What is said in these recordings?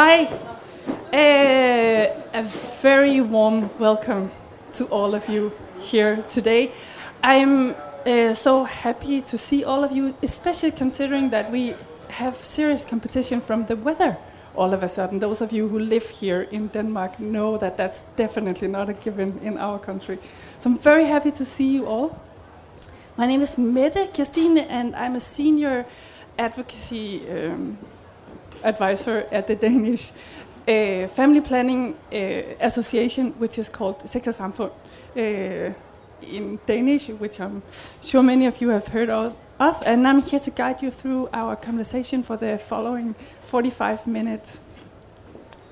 Hi. Uh, a very warm welcome to all of you here today. I'm uh, so happy to see all of you, especially considering that we have serious competition from the weather all of a sudden. Those of you who live here in Denmark know that that's definitely not a given in our country. So I'm very happy to see you all. My name is Mette Kirstine, and I'm a senior advocacy um, advisor at the Danish uh, Family Planning uh, Association, which is called Sex uh, in Danish, which I'm sure many of you have heard of. And I'm here to guide you through our conversation for the following 45 minutes.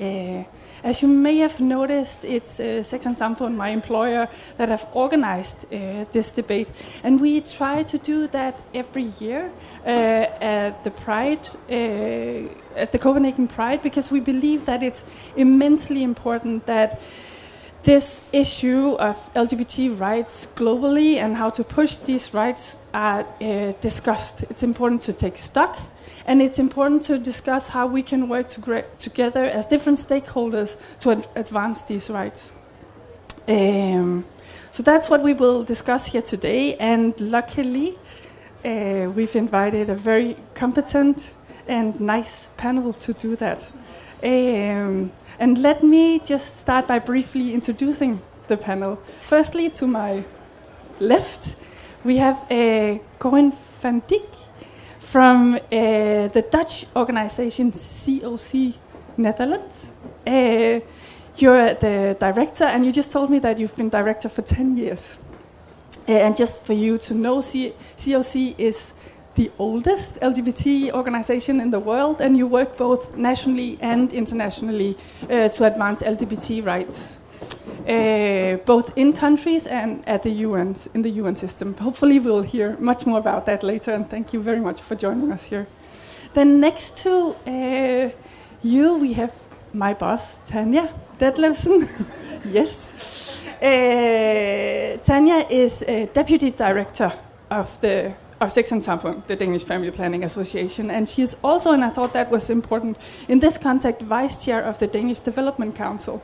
Uh, as you may have noticed, it's uh, Sex and Samfund, my employer, that have organized uh, this debate. And we try to do that every year at the Pride, uh, at the Copenhagen Pride, because we believe that it's immensely important that this issue of LGBT rights globally and how to push these rights are uh, discussed. It's important to take stock, and it's important to discuss how we can work to together as different stakeholders to ad advance these rights. Um, so that's what we will discuss here today, and luckily, uh, we've invited a very competent and nice panel to do that. Um, and let me just start by briefly introducing the panel. Firstly, to my left, we have uh, Koen van Dijk from uh, the Dutch organization COC Netherlands. Uh, you're the director, and you just told me that you've been director for 10 years. Uh, and just for you to know, COC is the oldest LGBT organization in the world, and you work both nationally and internationally uh, to advance LGBT rights, uh, both in countries and at the UN in the UN system. Hopefully, we'll hear much more about that later. And thank you very much for joining us here. Then next to uh, you, we have my boss Tanya Dethlefsen. yes. Uh, Tanya is a deputy director of the of Sex and Samfund, the Danish Family Planning Association, and she is also, and I thought that was important in this context, vice chair of the Danish Development Council.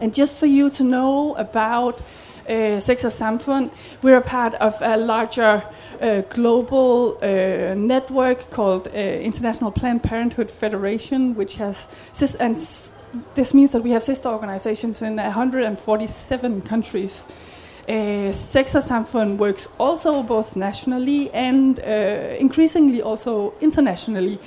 And just for you to know about uh, Sex and Samfund, we're a part of a larger uh, global uh, network called uh, International Planned Parenthood Federation, which has and this means that we have sister organizations in 147 countries. Uh, Sex og Samfund works also both nationally and uh, increasingly also internationally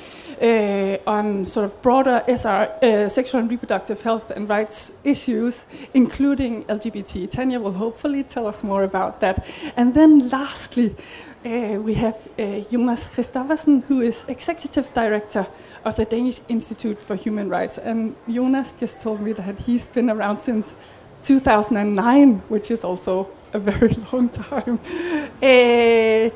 uh, on sort of broader SR, uh, sexual and reproductive health and rights issues, including LGBT. Tanya will hopefully tell us more about that. And then lastly, uh, we have uh, Jonas Christoffersen, who is executive director of the Danish Institute for Human Rights. And Jonas just told me that he's been around since 2009, which is also a very long time. Uh,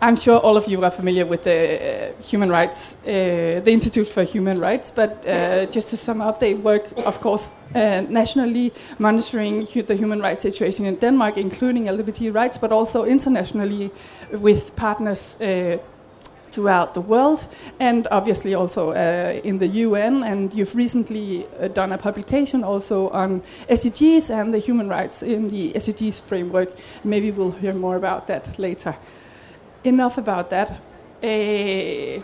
I'm sure all of you are familiar with the uh, human rights, uh, the Institute for Human Rights, but uh, just to sum up, they work, of course, uh, nationally monitoring hu the human rights situation in Denmark, including LGBT rights, but also internationally with partners uh, throughout the world, and obviously also uh, in the UN. And you've recently uh, done a publication also on SDGs and the human rights in the SDGs framework. Maybe we'll hear more about that later. Enough about that. Uh,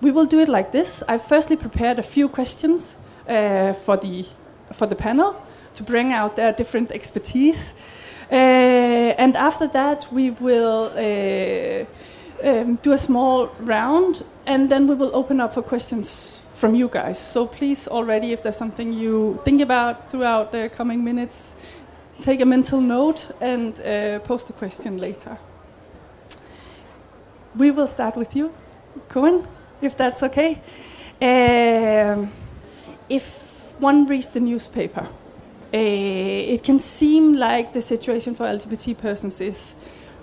we will do it like this. I firstly prepared a few questions uh, for the for the panel to bring out their different expertise. Uh, and after that, we will uh, um, do a small round, and then we will open up for questions from you guys. So please, already, if there's something you think about throughout the coming minutes, take a mental note and uh, post a question later. We will start with you, Koen, if that's okay. Um, if one reads the newspaper, uh, it can seem like the situation for LGBT persons is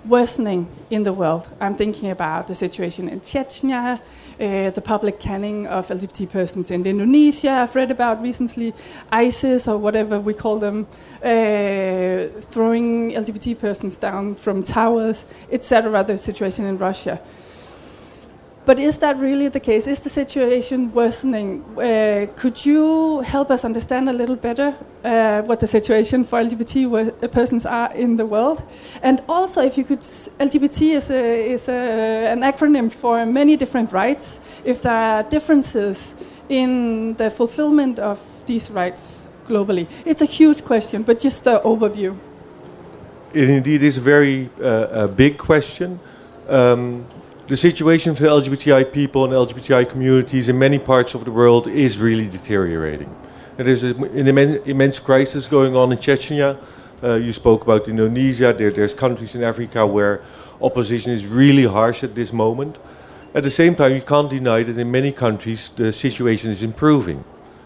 worsening in the world. I'm thinking about the situation in Chechnya, uh, the public canning of LGBT persons in Indonesia. I've read about recently ISIS or whatever we call them, uh, throwing LGBT persons down from towers, etc. The situation in Russia. But is that really the case? Is the situation worsening? Uh, could you help us understand a little better uh, what the situation for LGBT uh, persons are in the world? And also, if you could, LGBT is, a, is a, an acronym for many different rights. If there are differences in the fulfillment of these rights globally, it's a huge question, but just an overview. It indeed is a very uh, a big question. Um, the situation for LGBTI people and LGBTI communities in many parts of the world is really deteriorating. And there's an immense, immense crisis going on in Chechnya. Uh, you spoke about Indonesia. There, there's countries in Africa where opposition is really harsh at this moment. At the same time, you can't deny that in many countries the situation is improving.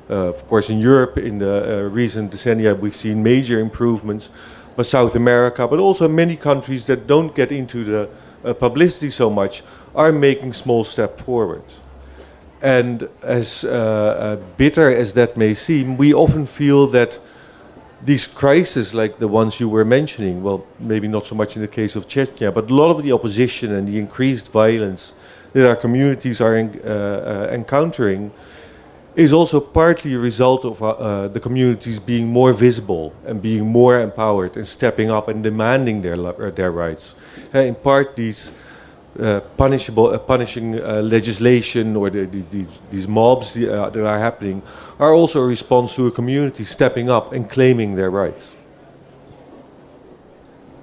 Uh, of course, in Europe, in the uh, recent decennia, we've seen major improvements. But South America, but also many countries that don't get into the publicity so much are making small steps forwards. And as uh, uh, bitter as that may seem, we often feel that these crises, like the ones you were mentioning, well, maybe not so much in the case of Chechnya, but a lot of the opposition and the increased violence that our communities are in, uh, uh, encountering is also partly a result of uh, uh, the communities being more visible and being more empowered and stepping up and demanding their, their rights. In part, these uh, punishable, uh, punishing uh, legislation or the, the, the, these mobs uh, that are happening are also a response to a community stepping up and claiming their rights.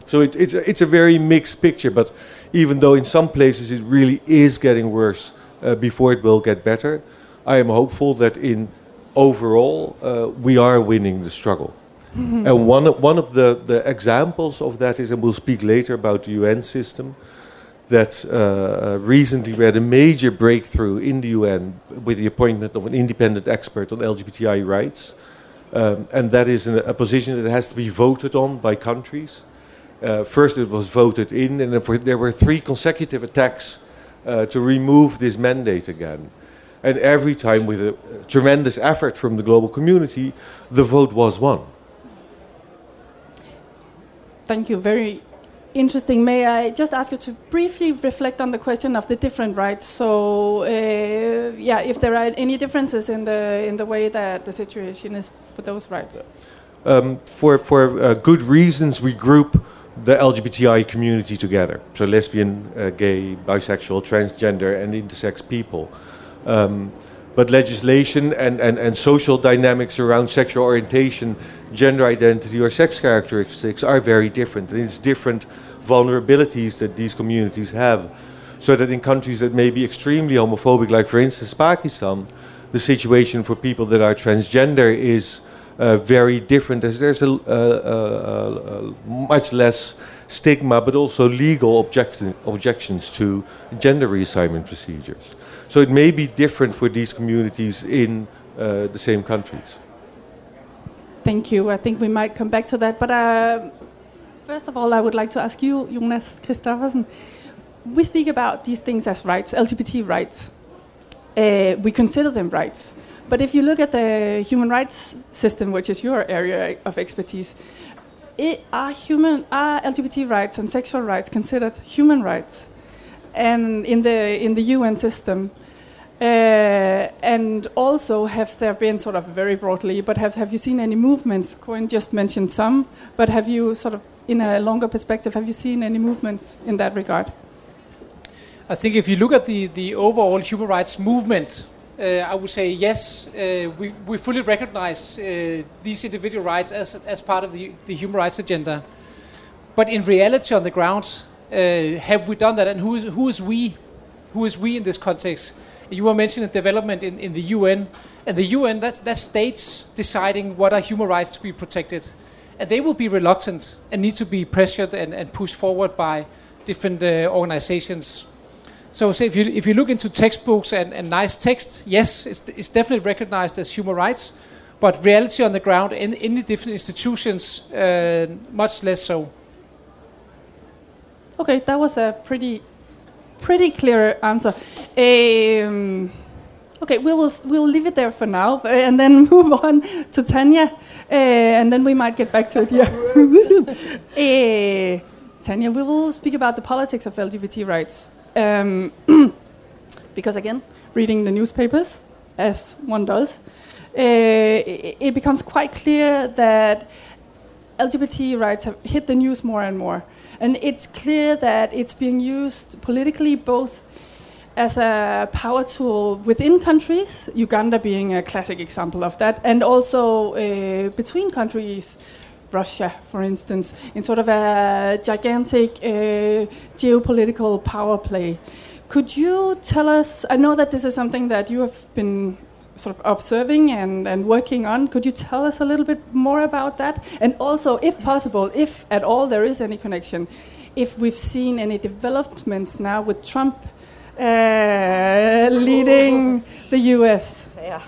So it, it's, a, it's a very mixed picture, but even though in some places it really is getting worse uh, before it will get better, I am hopeful that in overall uh, we are winning the struggle. and one, one of the, the examples of that is, and we'll speak later about the UN system, that uh, recently we had a major breakthrough in the UN with the appointment of an independent expert on LGBTI rights. Um, and that is an, a position that has to be voted on by countries. Uh, first, it was voted in, and there were three consecutive attacks uh, to remove this mandate again. And every time, with a tremendous effort from the global community, the vote was won. Thank you. Very interesting. May I just ask you to briefly reflect on the question of the different rights? So, uh, yeah, if there are any differences in the in the way that the situation is for those rights. Um, for for uh, good reasons, we group the LGBTI community together. So, lesbian, uh, gay, bisexual, transgender, and intersex people. Um, but legislation and, and, and social dynamics around sexual orientation, gender identity, or sex characteristics are very different. And it's different vulnerabilities that these communities have. So that in countries that may be extremely homophobic, like for instance Pakistan, the situation for people that are transgender is uh, very different. As there's a, a, a, much less stigma, but also legal objection, objections to gender reassignment procedures. So it may be different for these communities in uh, the same countries. Thank you. I think we might come back to that. But uh, first of all, I would like to ask you, Jonas Christoffersen. We speak about these things as rights, LGBT rights. Uh, we consider them rights. But if you look at the human rights system, which is your area of expertise, it, are human are LGBT rights and sexual rights considered human rights? And in the in the UN system, uh, and also, have there been sort of very broadly, but have, have you seen any movements? Koen just mentioned some, but have you sort of, in a longer perspective, have you seen any movements in that regard? I think if you look at the, the overall human rights movement, uh, I would say yes, uh, we, we fully recognize uh, these individual rights as, as part of the, the human rights agenda. But in reality, on the ground, uh, have we done that? And who is, who is we? Who is we in this context? You were mentioning development in, in the UN, and the UN, that's, that's states deciding what are human rights to be protected. And they will be reluctant and need to be pressured and, and pushed forward by different uh, organizations. So, if you if you look into textbooks and, and nice text, yes, it's, it's definitely recognized as human rights, but reality on the ground in, in the different institutions, uh, much less so. Okay, that was a pretty pretty clear answer. Um, okay, we will we'll leave it there for now, and then move on to Tanya, uh, and then we might get back to it. Yeah, uh, Tanya, we will speak about the politics of LGBT rights. Um, because again, reading the newspapers, as one does, uh, it, it becomes quite clear that LGBT rights have hit the news more and more. And it's clear that it's being used politically both as a power tool within countries, Uganda being a classic example of that, and also uh, between countries, Russia, for instance, in sort of a gigantic uh, geopolitical power play. Could you tell us? I know that this is something that you have been sort of observing and, and working on. Could you tell us a little bit more about that? And also, if possible, if at all there is any connection, if we've seen any developments now with Trump uh, leading the US. Yeah.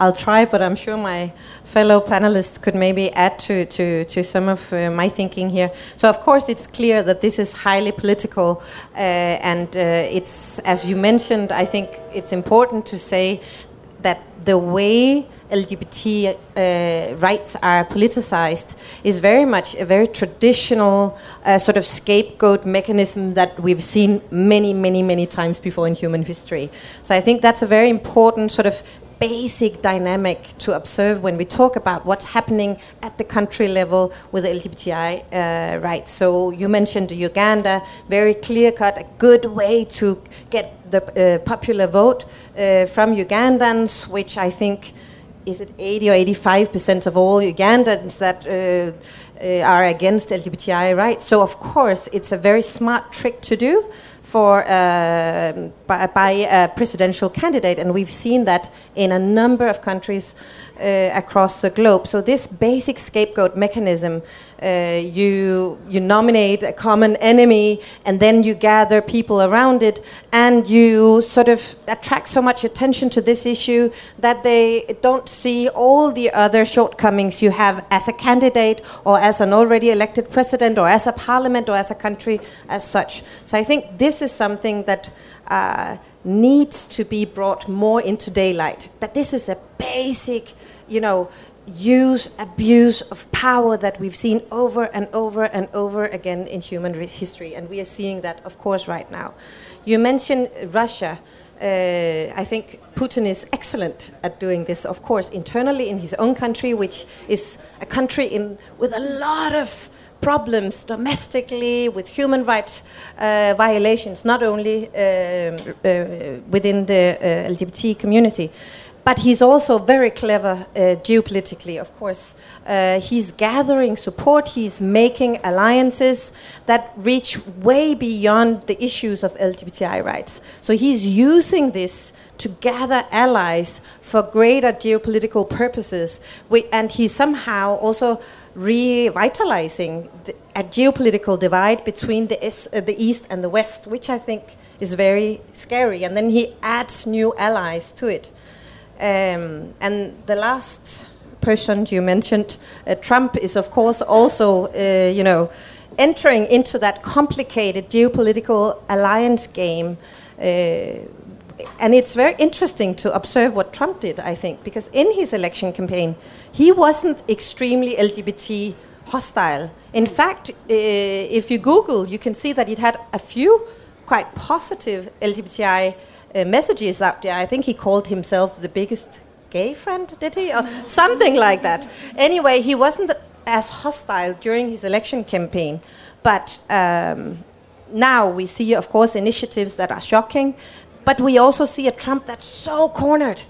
I'll try, but I'm sure my fellow panelists could maybe add to, to, to some of uh, my thinking here. So, of course, it's clear that this is highly political, uh, and uh, it's, as you mentioned, I think it's important to say that the way LGBT uh, rights are politicized is very much a very traditional uh, sort of scapegoat mechanism that we've seen many, many, many times before in human history. So I think that's a very important sort of basic dynamic to observe when we talk about what's happening at the country level with LGBTI uh, rights. So you mentioned Uganda, very clear cut, a good way to get the uh, popular vote uh, from Ugandans, which I think is it 80 or 85 percent of all Ugandans that uh, uh, are against LGBTI rights. So of course, it's a very smart trick to do for uh, by, by, a presidential candidate, and we've seen that in a number of countries uh, across the globe. So this basic scapegoat mechanism, uh, you you nominate a common enemy, and then you gather people around it, and you sort of attract so much attention to this issue that they don't see all the other shortcomings you have as a candidate, or as an already elected president, or as a parliament, or as a country as such. So I think this is something that. Uh, needs to be brought more into daylight. That this is a basic you know, use, abuse of power that we've seen over and over and over again in human history. And we are seeing that, of course, right now. You mentioned Russia. Uh, I think Putin is excellent at doing this, of course, internally in his own country, which is a country in, with a lot of problems domestically with human rights uh, violations, not only um, uh, within the uh, LGBT community. But he's also very clever uh, geopolitically, of course. Uh, he's gathering support, he's making alliances that reach way beyond the issues of LGBTI rights. So he's using this to gather allies for greater geopolitical purposes. We, and he's somehow also revitalizing the, a geopolitical divide between the, uh, the East and the West, which I think is very scary. And then he adds new allies to it. Um, and the last person you mentioned, uh, Trump, is of course also, uh, you know, entering into that complicated geopolitical alliance game. Uh, and it's very interesting to observe what Trump did, I think, because in his election campaign, he wasn't extremely LGBT hostile. In fact, uh, if you Google, you can see that it had a few quite positive LGBTI uh, messages out there. I think he called himself the biggest gay friend, did he? Or something like that. Anyway, he wasn't as hostile during his election campaign. But um, now we see, of course, initiatives that are shocking. But we also see a Trump that's so cornered.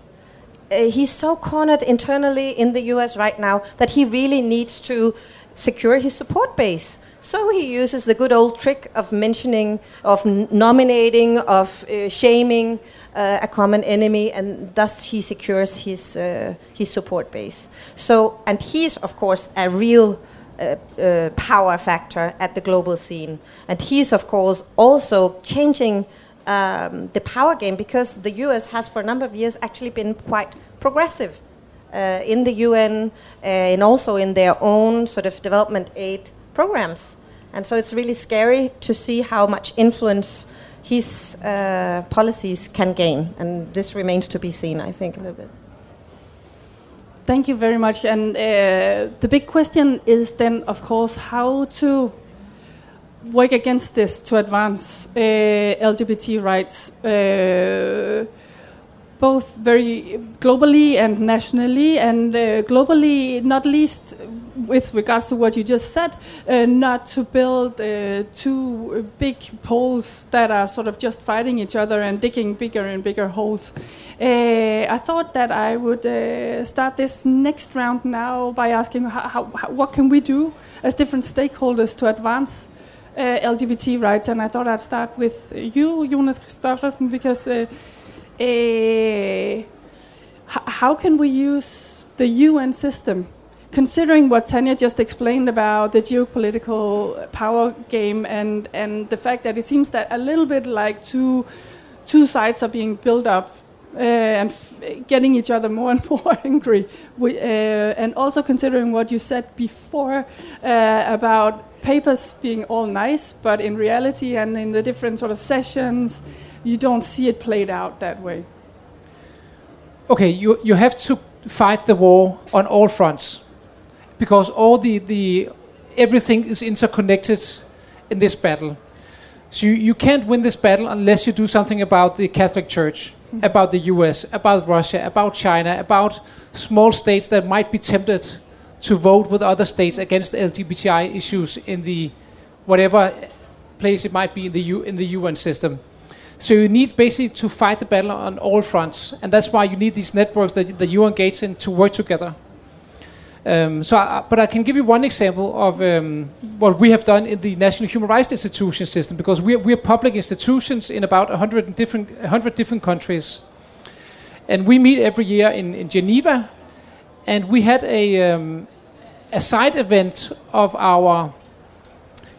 Uh, he's so cornered internally in the US right now that he really needs to secure his support base. So he uses the good old trick of mentioning, of nominating, of uh, shaming uh, a common enemy, and thus he secures his uh, his support base. So, and he's of course a real uh, uh, power factor at the global scene, and he's of course also changing um, the power game because the U.S. has for a number of years actually been quite progressive. Uh, in the UN and also in their own sort of development aid programs. And so it's really scary to see how much influence his uh, policies can gain. And this remains to be seen, I think, a little bit. Thank you very much. And uh, the big question is then, of course, how to work against this to advance uh, LGBT rights, uh, both very globally and nationally, and uh, globally, not least with regards to what you just said, uh, not to build uh, two big poles that are sort of just fighting each other and digging bigger and bigger holes. Uh, I thought that I would start this next round now by asking how, how, what can we do as different stakeholders to advance uh, LGBT rights, and I thought I'd start with you, Jonas Christoffersen, because uh, how can we use the UN system, considering what Tanya just explained about the geopolitical power game and, and the fact that it seems that a little bit like two, two sides are being built up uh, and getting each other more and more angry. We, uh, and also considering what you said before uh, about papers being all nice, but in reality and in the different sort of sessions, you don't see it played out that way. Okay, you, you have to fight the war on all fronts because all the, the everything is interconnected in this battle. So you, you can't win this battle unless you do something about the Catholic Church, mm-hmm. about the US, about Russia, about China, about small states that might be tempted to vote with other states against LGBTI issues in the whatever place it might be in the U, in the UN system. So you need basically to fight the battle on all fronts, and that's why you need these networks that, that you engage in to work together. Um, so, I, but I can give you one example of um, what we have done in the National Human Rights Institution system, because we are, we are public institutions in about 100 different, 100 different countries. And we meet every year in, in Geneva, and we had a, um, a side event of our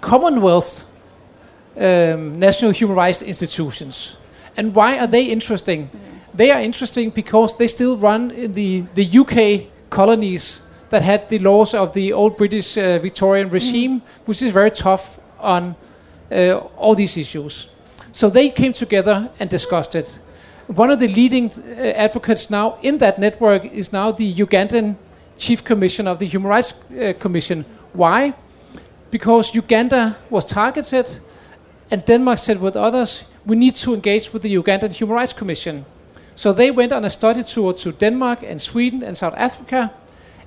Commonwealth um, national human rights institutions. And why are they interesting? Mm. They are interesting because they still run in the, the UK colonies that had the laws of the old British uh, Victorian mm. regime, mm. which is very tough on uh, all these issues. So they came together and discussed it. One of the leading uh, advocates now in that network is now the Ugandan chief commissioner of the Human Rights uh, Commission. Why? Because Uganda was targeted, and Denmark said with others, we need to engage with the Ugandan Human Rights Commission. So they went on a study tour to Denmark and Sweden and South Africa,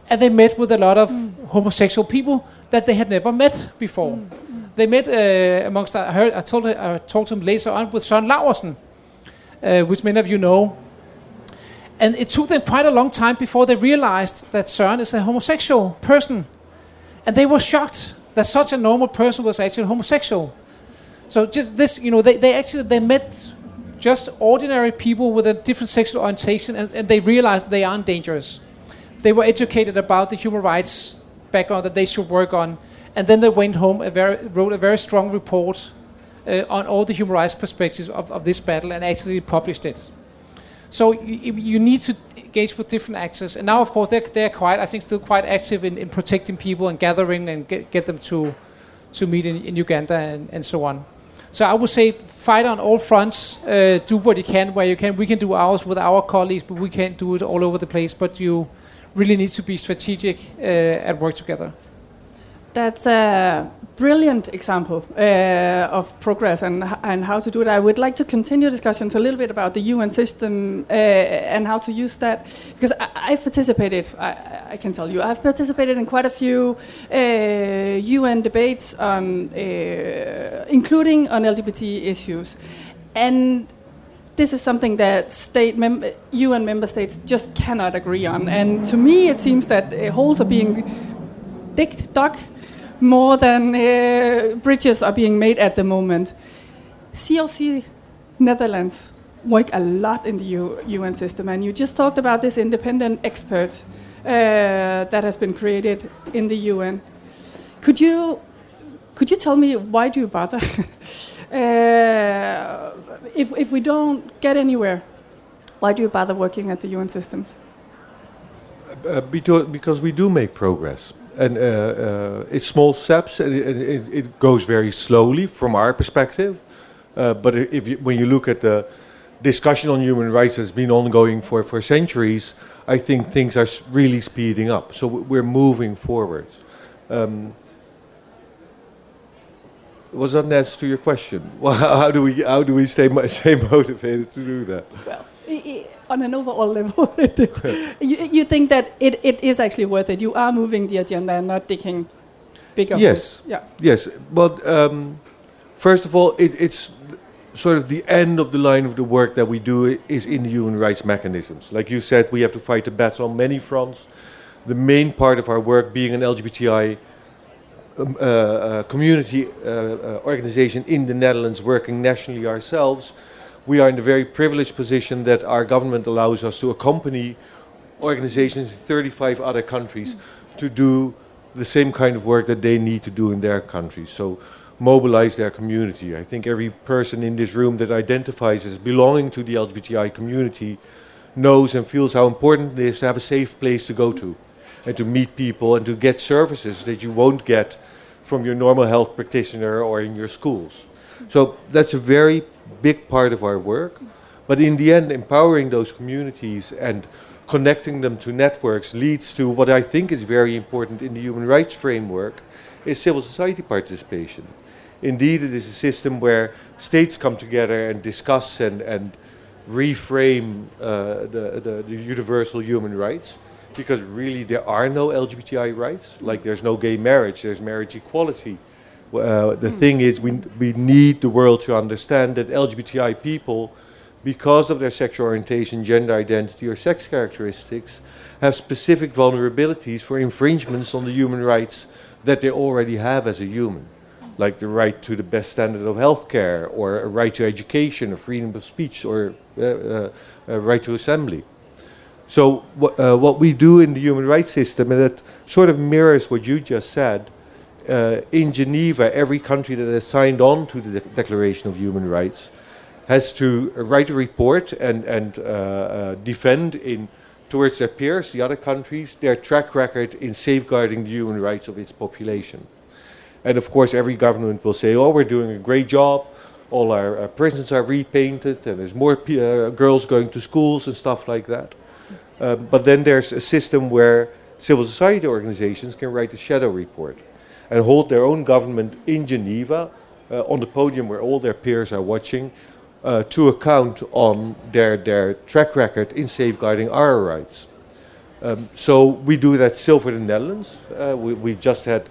and they met with a lot of mm. homosexual people that they had never met before. Mm. They met uh, amongst I heard I told I talked to them later on with Søren Laursen, uh, which many of you know. And it took them quite a long time before they realized that Søren is a homosexual person, and they were shocked that such a normal person was actually homosexual. So just this, you know, they, they actually they met just ordinary people with a different sexual orientation, and, and they realized they aren't dangerous they were educated about the human rights background that they should work on, and then they went home and wrote a very strong report uh, on all the human rights perspectives of, of, this battle and actually published it. So you, you, need to engage with different actors, and now of course they're, they're quite, I think, still quite active in, in protecting people and gathering and get, get them to to meet in, in Uganda and, and so on. So I would say fight on all fronts. Uh, do what you can where you can. We can do ours with our colleagues, but we can't do it all over the place. But you really need to be strategic uh, and work together. That's a brilliant example uh, of progress and, and how to do it. I would like to continue discussions a little bit about the UN system uh, and how to use that because I, have participated. I, I, can tell you, I've participated in quite a few uh, UN debates on, uh, including on LGBT issues, and this is something that state mem- UN member states just cannot agree on. And to me, it seems that uh, holes are being dug, more than uh, bridges are being made at the moment. COC Netherlands work a lot in the U- UN system, and you just talked about this independent expert uh, that has been created in the UN. Could you could you tell me why do you bother? Uh, if, if we don't get anywhere, why do you bother working at the UN systems? Uh, because we do make progress. And uh, uh, it's small steps, and it, it, it, goes very slowly from our perspective. Uh, but if you, when you look at the discussion on human rights that's been ongoing for, for centuries, I think things are really speeding up. So we're moving forwards. Um, was that an answer to your question? Well, how, do we how do we stay stay motivated to do that? Well, on an overall level, you, you think that it, it is actually worth it. You are moving the agenda and not digging bigger. Yes. Yeah. Yes. But um, first of all, it, it's sort of the end of the line of the work that we do is in the human rights mechanisms. Like you said, we have to fight the battle on many fronts. The main part of our work, being an LGBTI um, uh, uh, community uh, uh, organization in the Netherlands, working nationally ourselves, we are in the very privileged position that our government allows us to accompany organizations in 35 other countries to do the same kind of work that they need to do in their countries. So mobilize their community. I think every person in this room that identifies as belonging to the LGBTI community knows and feels how important it is to have a safe place to go to and to meet people and to get services that you won't get from your normal health practitioner or in your schools. So that's a very big part of our work. But in the end, empowering those communities and connecting them to networks leads to what I think is very important in the human rights framework is civil society participation. Indeed, it is a system where states come together and discuss and, and reframe uh, the, the, the, universal human rights because really there are no LGBTI rights. Like there's no gay marriage, there's marriage equality. Uh, the mm. thing is, we, we need the world to understand that LGBTI people, because of their sexual orientation, gender identity, or sex characteristics, have specific vulnerabilities for infringements on the human rights that they already have as a human, like the right to the best standard of health care, or a right to education, or freedom of speech, or uh, uh, a right to assembly. So, wh- uh, what we do in the human rights system, and that sort of mirrors what you just said, uh, in Geneva, every country that has signed on to the De Declaration of Human Rights has to write a report and, and uh, uh, defend in towards their peers, the other countries, their track record in safeguarding the human rights of its population. And of course, every government will say, oh, we're doing a great job, all our uh, prisons are repainted, and there's more uh, girls going to schools and stuff like that. Um, but then there's a system where civil society organizations can write a shadow report and hold their own government in Geneva uh, on the podium where all their peers are watching uh, to account on their, their track record in safeguarding our rights. Um, so we do that still for the Netherlands. Uh, we, have just had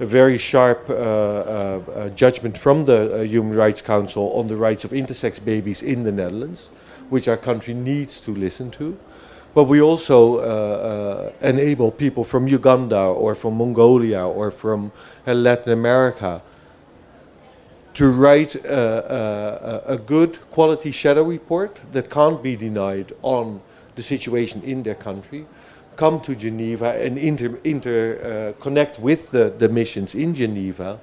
a very sharp uh, uh, uh, judgment from the Human Rights Council on the rights of intersex babies in the Netherlands, which our country needs to listen to. But we also uh, uh, enable people from Uganda or from Mongolia or from uh, Latin America to write a, a, a, good quality shadow report that can't be denied on the situation in their country, come to Geneva and inter, inter uh, connect with the, the missions in Geneva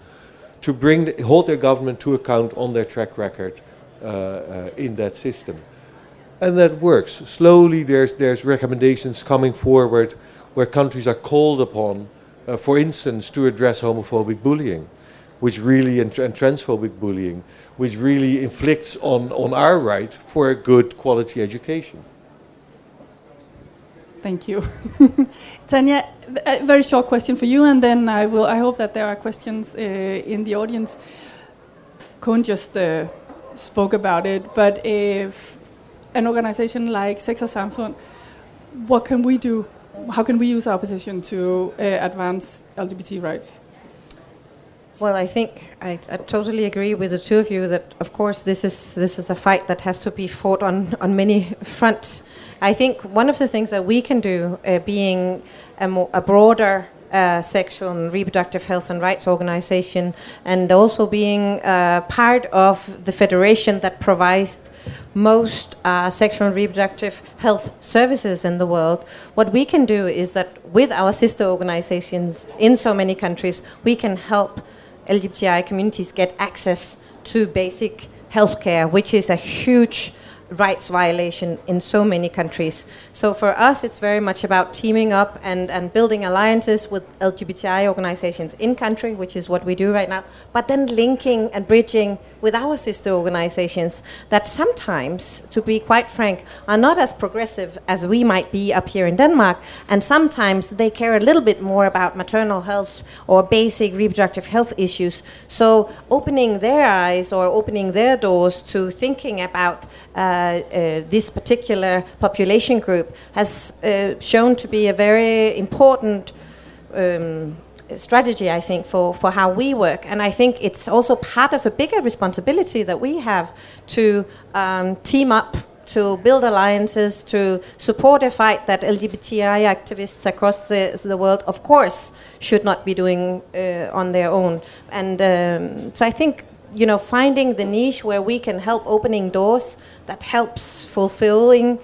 to bring the, hold their government to account on their track record uh, uh, in that system and that works. Slowly, there's there's recommendations coming forward where countries are called upon, uh, for instance, to address homophobic bullying, which really and, and, transphobic bullying, which really inflicts on on our right for a good quality education. Thank you, Tanya. A very short question for you, and then I will. I hope that there are questions uh, in the audience. Koen just uh, spoke about it, but if an organization like Sex og Samfund, what can we do? How can we use our position to uh, advance LGBT rights? Well, I think I, I, totally agree with the two of you that, of course, this is this is a fight that has to be fought on on many fronts. I think one of the things that we can do, uh, being a, more, a broader sexual and reproductive health and rights organization, and also being uh, part of the federation that provides most uh, sexual and reproductive health services in the world, what we can do is that with our sister organizations in so many countries, we can help LGBTI communities get access to basic healthcare, which is a huge rights violation in so many countries. So for us, it's very much about teaming up and, and building alliances with LGBTI organizations in country, which is what we do right now, but then linking and bridging with our sister organizations that sometimes, to be quite frank, are not as progressive as we might be up here in Denmark, and sometimes they care a little bit more about maternal health or basic reproductive health issues. So opening their eyes or opening their doors to thinking about uh, uh, this particular population group has uh, shown to be a very important um, strategy, I think, for, for how we work. And I think it's also part of a bigger responsibility that we have to um, team up, to build alliances, to support a fight that LGBTI activists across the, the world, of course, should not be doing uh, on their own. And um, so I think you know finding the niche where we can help opening doors that helps fulfilling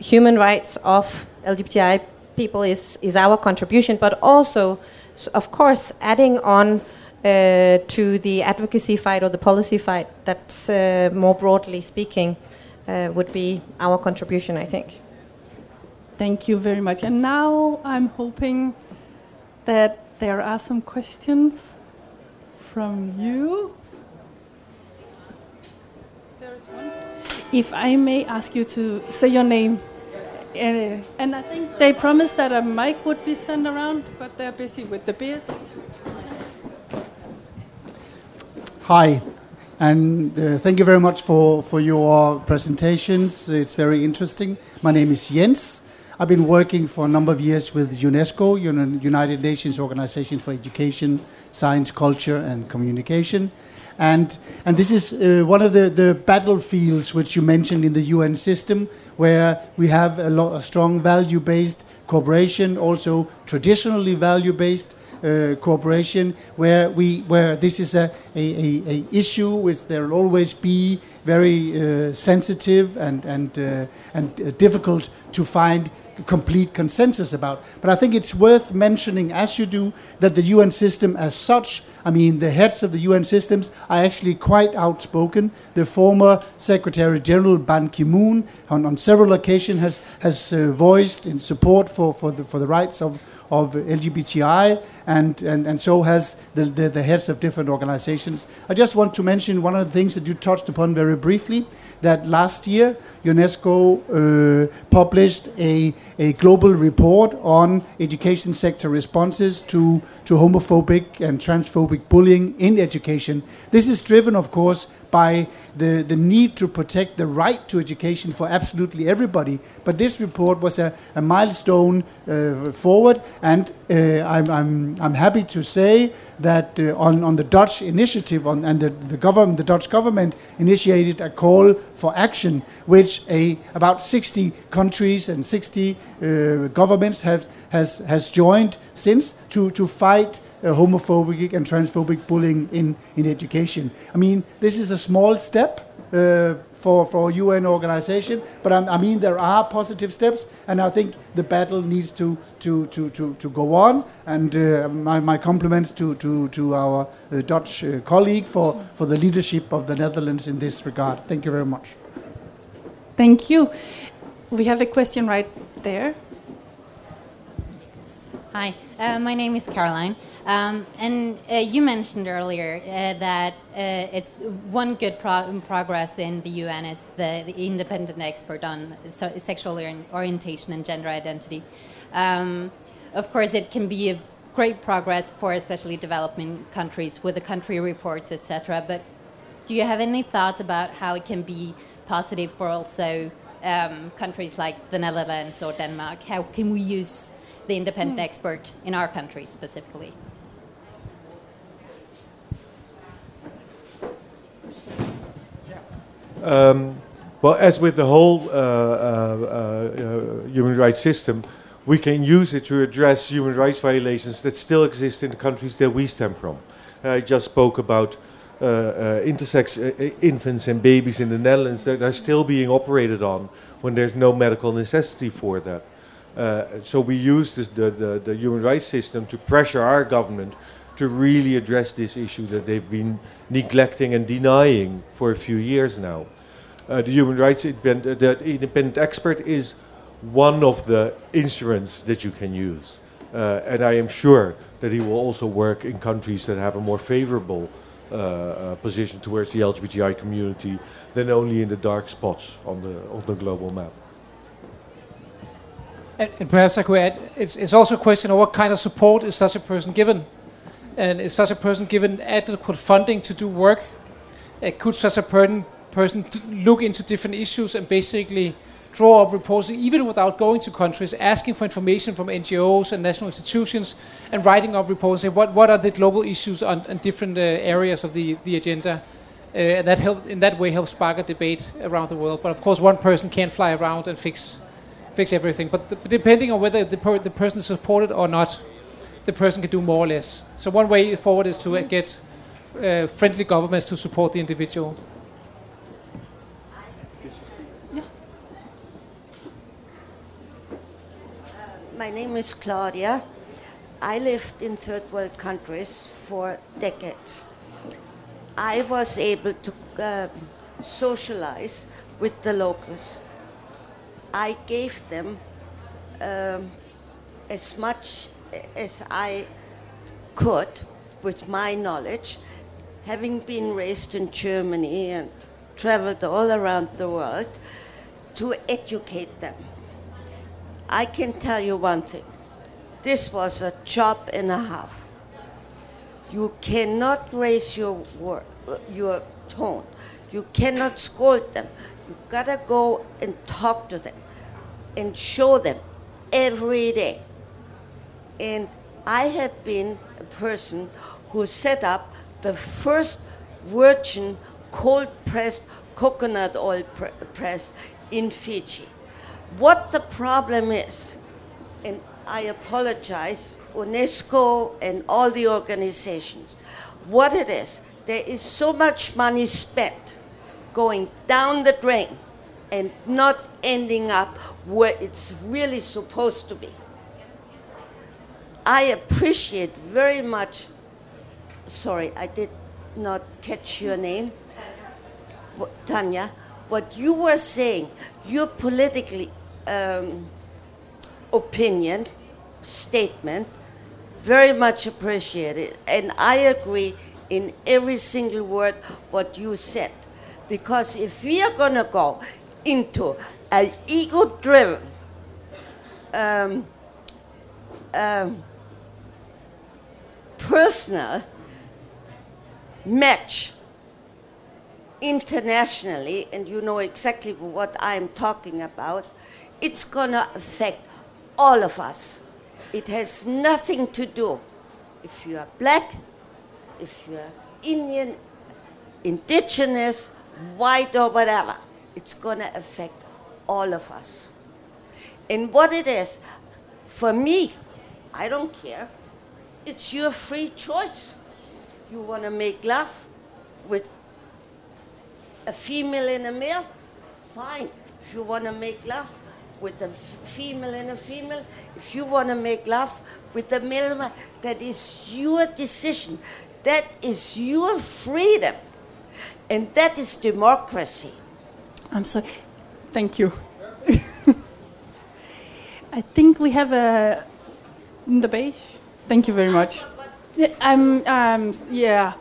human rights of LGBTI people is, is our contribution, but also so of course, adding on uh, to the advocacy fight or the policy fight, that's uh, more broadly speaking, uh, would be our contribution, I think. Thank you very much. And now I'm hoping that there are some questions from you. There's one. If I may ask you to say your name uh, and I think they promised that a mic would be sent around, but they're busy with the beers. Hi, and uh, thank you very much for, for your presentations. It's very interesting. My name is Jens. I've been working for a number of years with UNESCO, United Nations Organization for Education, Science, Culture, and Communication. And, and this is uh, one of the, the battlefields which you mentioned in the UN system, where we have a, lot, a strong value based cooperation, also traditionally value based. Uh, cooperation where we where this is a, a, a, a issue which there will always be very uh, sensitive and and uh, and uh, difficult to find complete consensus about. But I think it's worth mentioning, as you do, that the UN system as such I mean, the heads of the UN systems are actually quite outspoken. The former Secretary General Ban Ki moon, on, on several occasions, has, has uh, voiced in support for, for, the, for the rights of, of LGBTI, and, and, and so has the, the, the, heads of different organizations. I just want to mention one of the things that you touched upon very briefly that last year UNESCO uh, published a, a global report on education sector responses to, to homophobic and transphobic bullying in education. This is driven, of course, by the, the need to protect the right to education for absolutely everybody. But this report was a, a milestone uh, forward, and uh, I'm, I'm, I'm happy to say that uh, on, on the Dutch initiative, on, and the, the, government, the Dutch government initiated a call for action, which a, about 60 countries and 60 uh, governments have, has, has joined since to, to fight homophobic and transphobic bullying in, in education. I mean, this is a small step. Uh, for, for a UN organization. But I, I, mean, there are positive steps, and I think the battle needs to, to, to, to, to go on. And uh, my, my compliments to, to, to our uh, Dutch uh, colleague for, for the leadership of the Netherlands in this regard. Thank you very much. Thank you. We have a question right there. Hi, uh, my name is Caroline. Um, and uh, you mentioned earlier uh, that uh, it's one good pro progress in the UN is the, the independent expert on so sexual orientation and gender identity. Um, of course, it can be a great progress for especially developing countries with the country reports, etc. But do you have any thoughts about how it can be positive for also um, countries like the Netherlands or Denmark? How can we use the independent mm. expert in our country specifically? Um, well, as with the whole uh, uh, uh, human rights system, we can use it to address human rights violations that still exist in the countries that we stem from. I just spoke about uh, uh, intersex uh, infants and babies in the Netherlands that are still being operated on when there's no medical necessity for that. so we use this, the, the, the human rights system to pressure our government to really address this issue that they've been neglecting and denying for a few years now. Uh, the human rights independent, the independent expert is one of the instruments that you can use. Uh, and I am sure that he will also work in countries that have a more favorable uh, uh, position towards the LGBTI community than only in the dark spots on the on the global map. And, and perhaps I could add, it's, it's also a question of what kind of support is such a person given, and is such a person given adequate funding to do work? Uh, could such a person person look into different issues and basically draw up reports, even without going to countries, asking for information from NGOs and national institutions, and writing up reports. Say what what are the global issues on, on different uh, areas of the the agenda, uh, and that help in that way helps spark a debate around the world. But of course, one person can't fly around and fix fix everything. But th- depending on whether the per- the person is supported or not, the person can do more or less. So one way forward is to uh, get uh, friendly governments to support the individual. My name is Claudia. I lived in third world countries for decades. I was able to uh, socialize with the locals. I gave them um, as much as I could with my knowledge, having been raised in Germany and traveled all around the world, to educate them. I can tell you one thing this was a job and a half. You cannot raise your, wor- your tone, you cannot scold them. You gotta go and talk to them and show them every day. And I have been a person who set up the first virgin cold pressed coconut oil pre- press in Fiji. What the problem is, and I apologize, UNESCO and all the organizations, what it is, there is so much money spent going down the drain and not ending up where it's really supposed to be. I appreciate very much, sorry, I did not catch your name, Tanya, what you were saying, your politically um, opinion, statement, very much appreciated. And I agree in every single word what you said. Because if we are going to go into an ego driven um, um, personal match internationally, and you know exactly what I'm talking about, it's going to affect all of us. It has nothing to do if you are black, if you are Indian, indigenous, white, or whatever. It's going to affect all of us. And what it is, for me, I don't care. It's your free choice. You want to make love with a female and a male? Fine. If you want to make love with a female and a female, if you want to make love with a male, that is your decision. That is your freedom. And that is democracy. I'm sorry. Thank you. I think we have a in the beige. Thank you very much. Yeah, I'm. Um, yeah.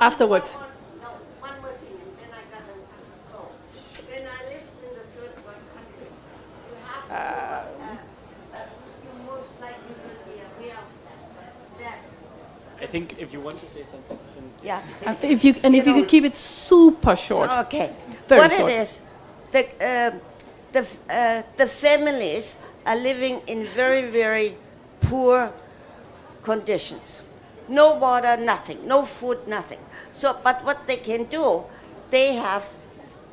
Afterwards. No, one more thing, and then I gotta go. When I lived in the third world countries, you have to, uh, uh, you most likely will be aware of that. That, I think if you want to say something, yeah. Uh, if you and if you know- could keep it super short. Okay. Very what short. it is, the, uh, the, uh, the families are living in very, very poor conditions. No water, nothing. No food, nothing. So, but what they can do, they have,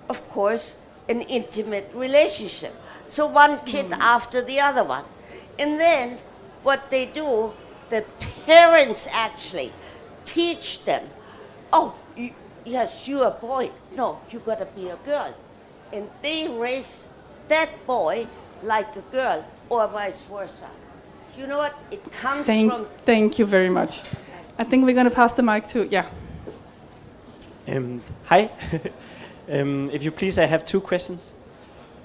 of course, an intimate relationship. So one kid hmm. after the other one. And then what they do, the parents actually teach them, oh, you, yes, you're a boy. No, you gotta be a girl. And they raise that boy like a girl or vice versa. You know what? It comes Thank, from thank you very much. I think we're going to pass the mic to yeah. Um, hi. um, if you please, I have two questions.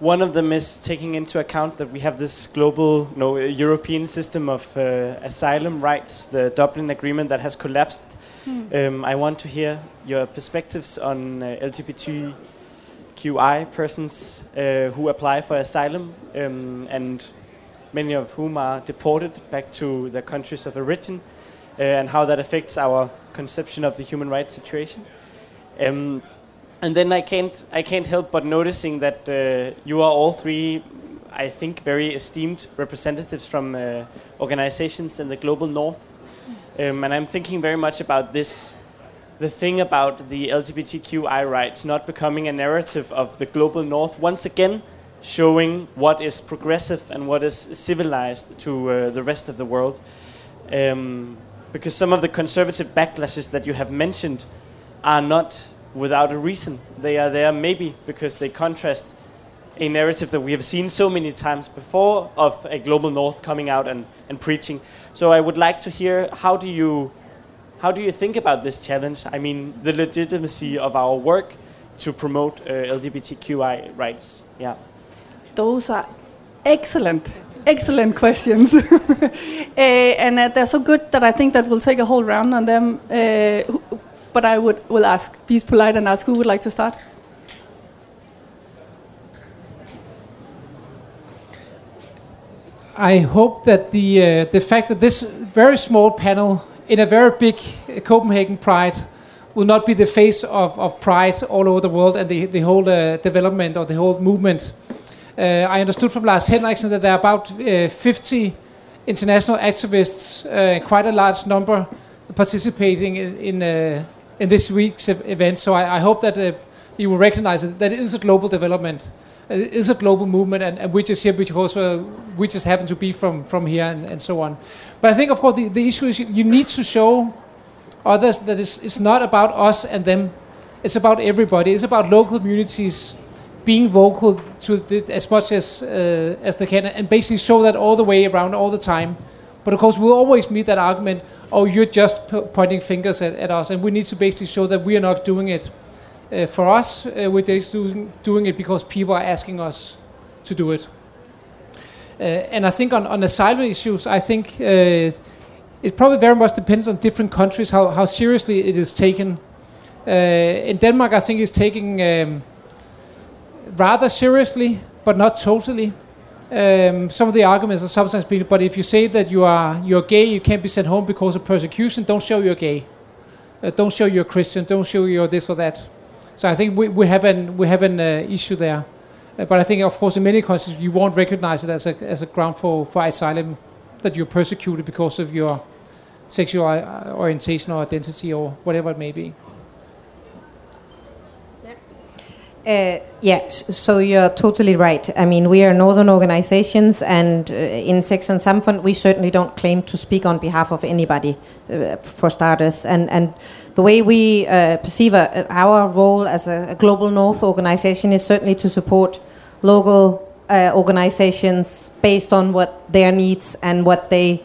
one of them is taking into account that we have this global, no, European system of uh, asylum rights, the Dublin Agreement that has collapsed. Um, I want to hear your perspectives on uh, LGBTQI persons uh, who apply for asylum um, and many of whom are deported back to their countries of origin, uh, and how that affects our conception of the human rights situation. Um, and then I can't, I can't help but noticing that uh, you are all three, I think, very esteemed representatives from uh, organizations in the global north. Um, and I'm thinking very much about this the thing about the LGBTQI rights not becoming a narrative of the global north once again showing what is progressive and what is civilized to uh, the rest of the world. Um, because some of the conservative backlashes that you have mentioned are not without a reason. They are there maybe because they contrast a narrative that we have seen so many times before of a global north coming out and, and preaching. So I would like to hear how do you how do you think about this challenge? I mean, the legitimacy of our work to promote uh, LGBTQI rights. Yeah. Those are excellent, excellent questions. uh, and uh, they're so good that I think that we'll take a whole round on them. Uh, but I would will ask, be polite and ask who would like to start. I hope that the uh, the fact that this very small panel in a very big Copenhagen Pride will not be the face of, of pride all over the world and the, the whole uh, development or the whole movement. Uh, I understood from Lars Henriksen that there are about uh, 50 international activists, uh, quite a large number, participating in in, uh, in this week's event. So I, I hope that uh, you will recognize that it is a global development. It is a global movement, and, and we're just here because we just happen to be from, from here and, and so on. But I think, of course, the, the issue is you, you need to show others that it's, it's not about us and them. It's about everybody. It's about local communities being vocal to the, as much as uh, as they can, and basically show that all the way around, all the time. But of course, we'll always meet that argument. Oh, you're just pointing fingers at, at us, and we need to basically show that we are not doing it uh, for us. Uh, we're just doing, doing it because people are asking us to do it. Uh, and I think on, on asylum issues, I think uh, it probably very much depends on different countries how, how seriously it is taken. Uh, in Denmark, I think it's taking um, rather seriously, but not totally. Um, some of the arguments are sometimes being, but if you say that you are you're gay, you can't be sent home because of persecution. Don't show you're gay. Uh, don't show you're Christian. Don't show you're this or that. So I think we, we have an we have an uh, issue there. Uh, but I think, of course, in many countries you won't recognize it as a as a ground for, for asylum that you're persecuted because of your sexual uh, orientation or identity or whatever it may be. Uh, yes, so you're totally right. I mean, we are northern organizations, and uh, in and Samfund, we certainly don't claim to speak on behalf of anybody, uh, for starters. And and the way we uh, perceive uh, our role as a, a global north organization is certainly to support local uh, organizations based on what their needs and what they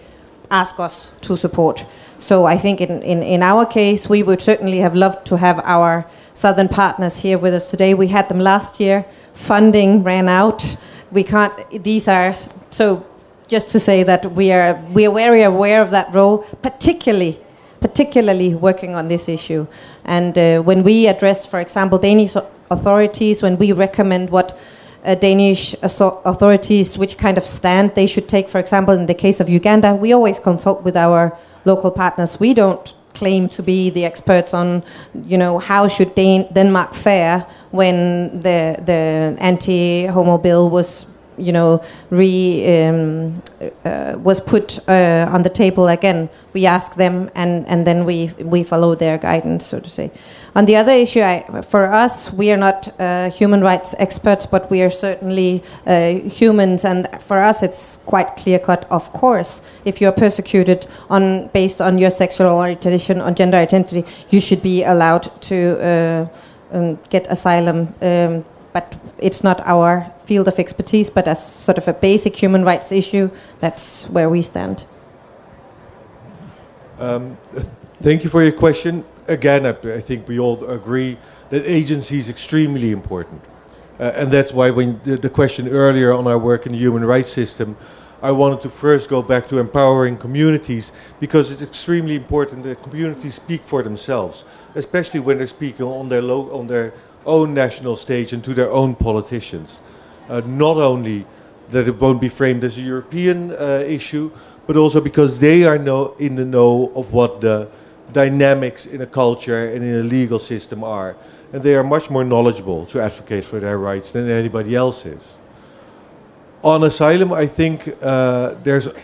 ask us to support. So I think in, in, in our case, we would certainly have loved to have our southern partners here with us today. We had them last year. Funding ran out. We can't. These are so. Just to say that we are we are very aware of that role, particularly particularly working on this issue. And uh, when we address, for example, Danish authorities, when we recommend what uh, Danish authorities, which kind of stand they should take, for example, in the case of Uganda, we always consult with our local partners. We don't claim to be the experts on, you know, how should Dan- Denmark fare when the the anti-homo bill was you know, re um, uh, was put uh, on the table again. We ask them, and, and then we we follow their guidance, so to say. On the other issue, I, for us, we are not uh, human rights experts, but we are certainly uh, humans, and for us, it's quite clear cut. Of course, if you are persecuted on based on your sexual orientation, on gender identity, you should be allowed to uh, um, get asylum. Um, but it's not our field of expertise, but as sort of a basic human rights issue, that's where we stand. Um, thank you for your question. Again, I, I think we all agree that agency is extremely important. Uh, and that's why when the, the question earlier on our work in the human rights system, I wanted to first go back to empowering communities because it's extremely important that communities speak for themselves, especially when they're speaking on their, lo- on their own national stage and to their own politicians. Uh, not only that it won't be framed as a European uh, issue, but also because they are in the know of what the dynamics in a culture and in a legal system are. And they are much more knowledgeable to advocate for their rights than anybody else is. On asylum, I think uh, there's a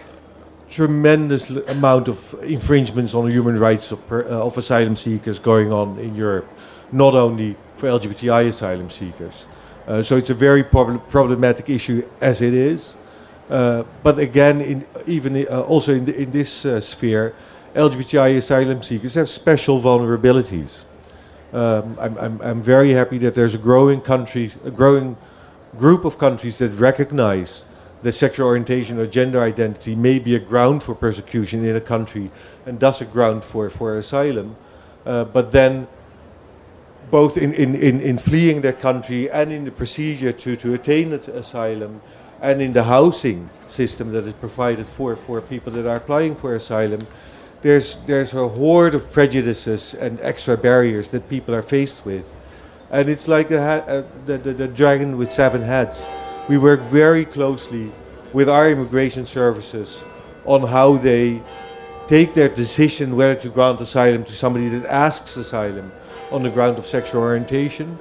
tremendous amount of infringements on the human rights of, per, uh, of asylum seekers going on in Europe, not only for LGBTI asylum seekers. Uh, so it's a very prob- problematic issue as it is. Uh, but again, in, even uh, also in, the, in this uh, sphere, LGBTI asylum seekers have special vulnerabilities. Um, I'm, I'm, I'm very happy that there's a growing countries, a growing group of countries that recognize that sexual orientation or gender identity may be a ground for persecution in a country and thus a ground for, for asylum. Uh, but then, both in, in, in, in fleeing their country and in the procedure to, to attain asylum and in the housing system that is provided for, for people that are applying for asylum, there's, there's a horde of prejudices and extra barriers that people are faced with. And it's like a ha- uh, the, the, the dragon with seven heads. We work very closely with our immigration services on how they take their decision whether to grant asylum to somebody that asks asylum on the ground of sexual orientation.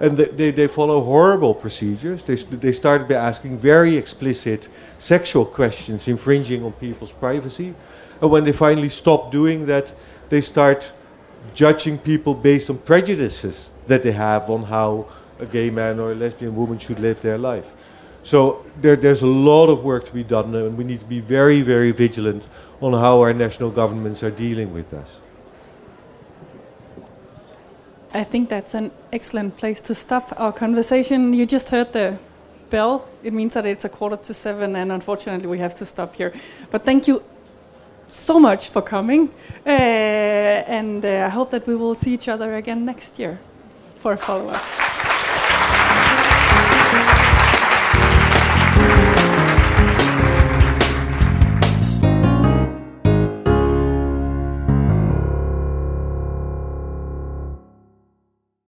And they, they, they follow horrible procedures. They, they started by asking very explicit sexual questions, infringing on people's privacy. And when they finally stop doing that, they start judging people based on prejudices that they have on how a gay man or a lesbian woman should live their life. So there, there's a lot of work to be done, and we need to be very, very vigilant on how our national governments are dealing with this. I think that's an excellent place to stop our conversation. You just heard the bell. It means that it's a quarter to seven, and unfortunately, we have to stop here. But thank you so much for coming, uh, and uh, I hope that we will see each other again next year for a follow up.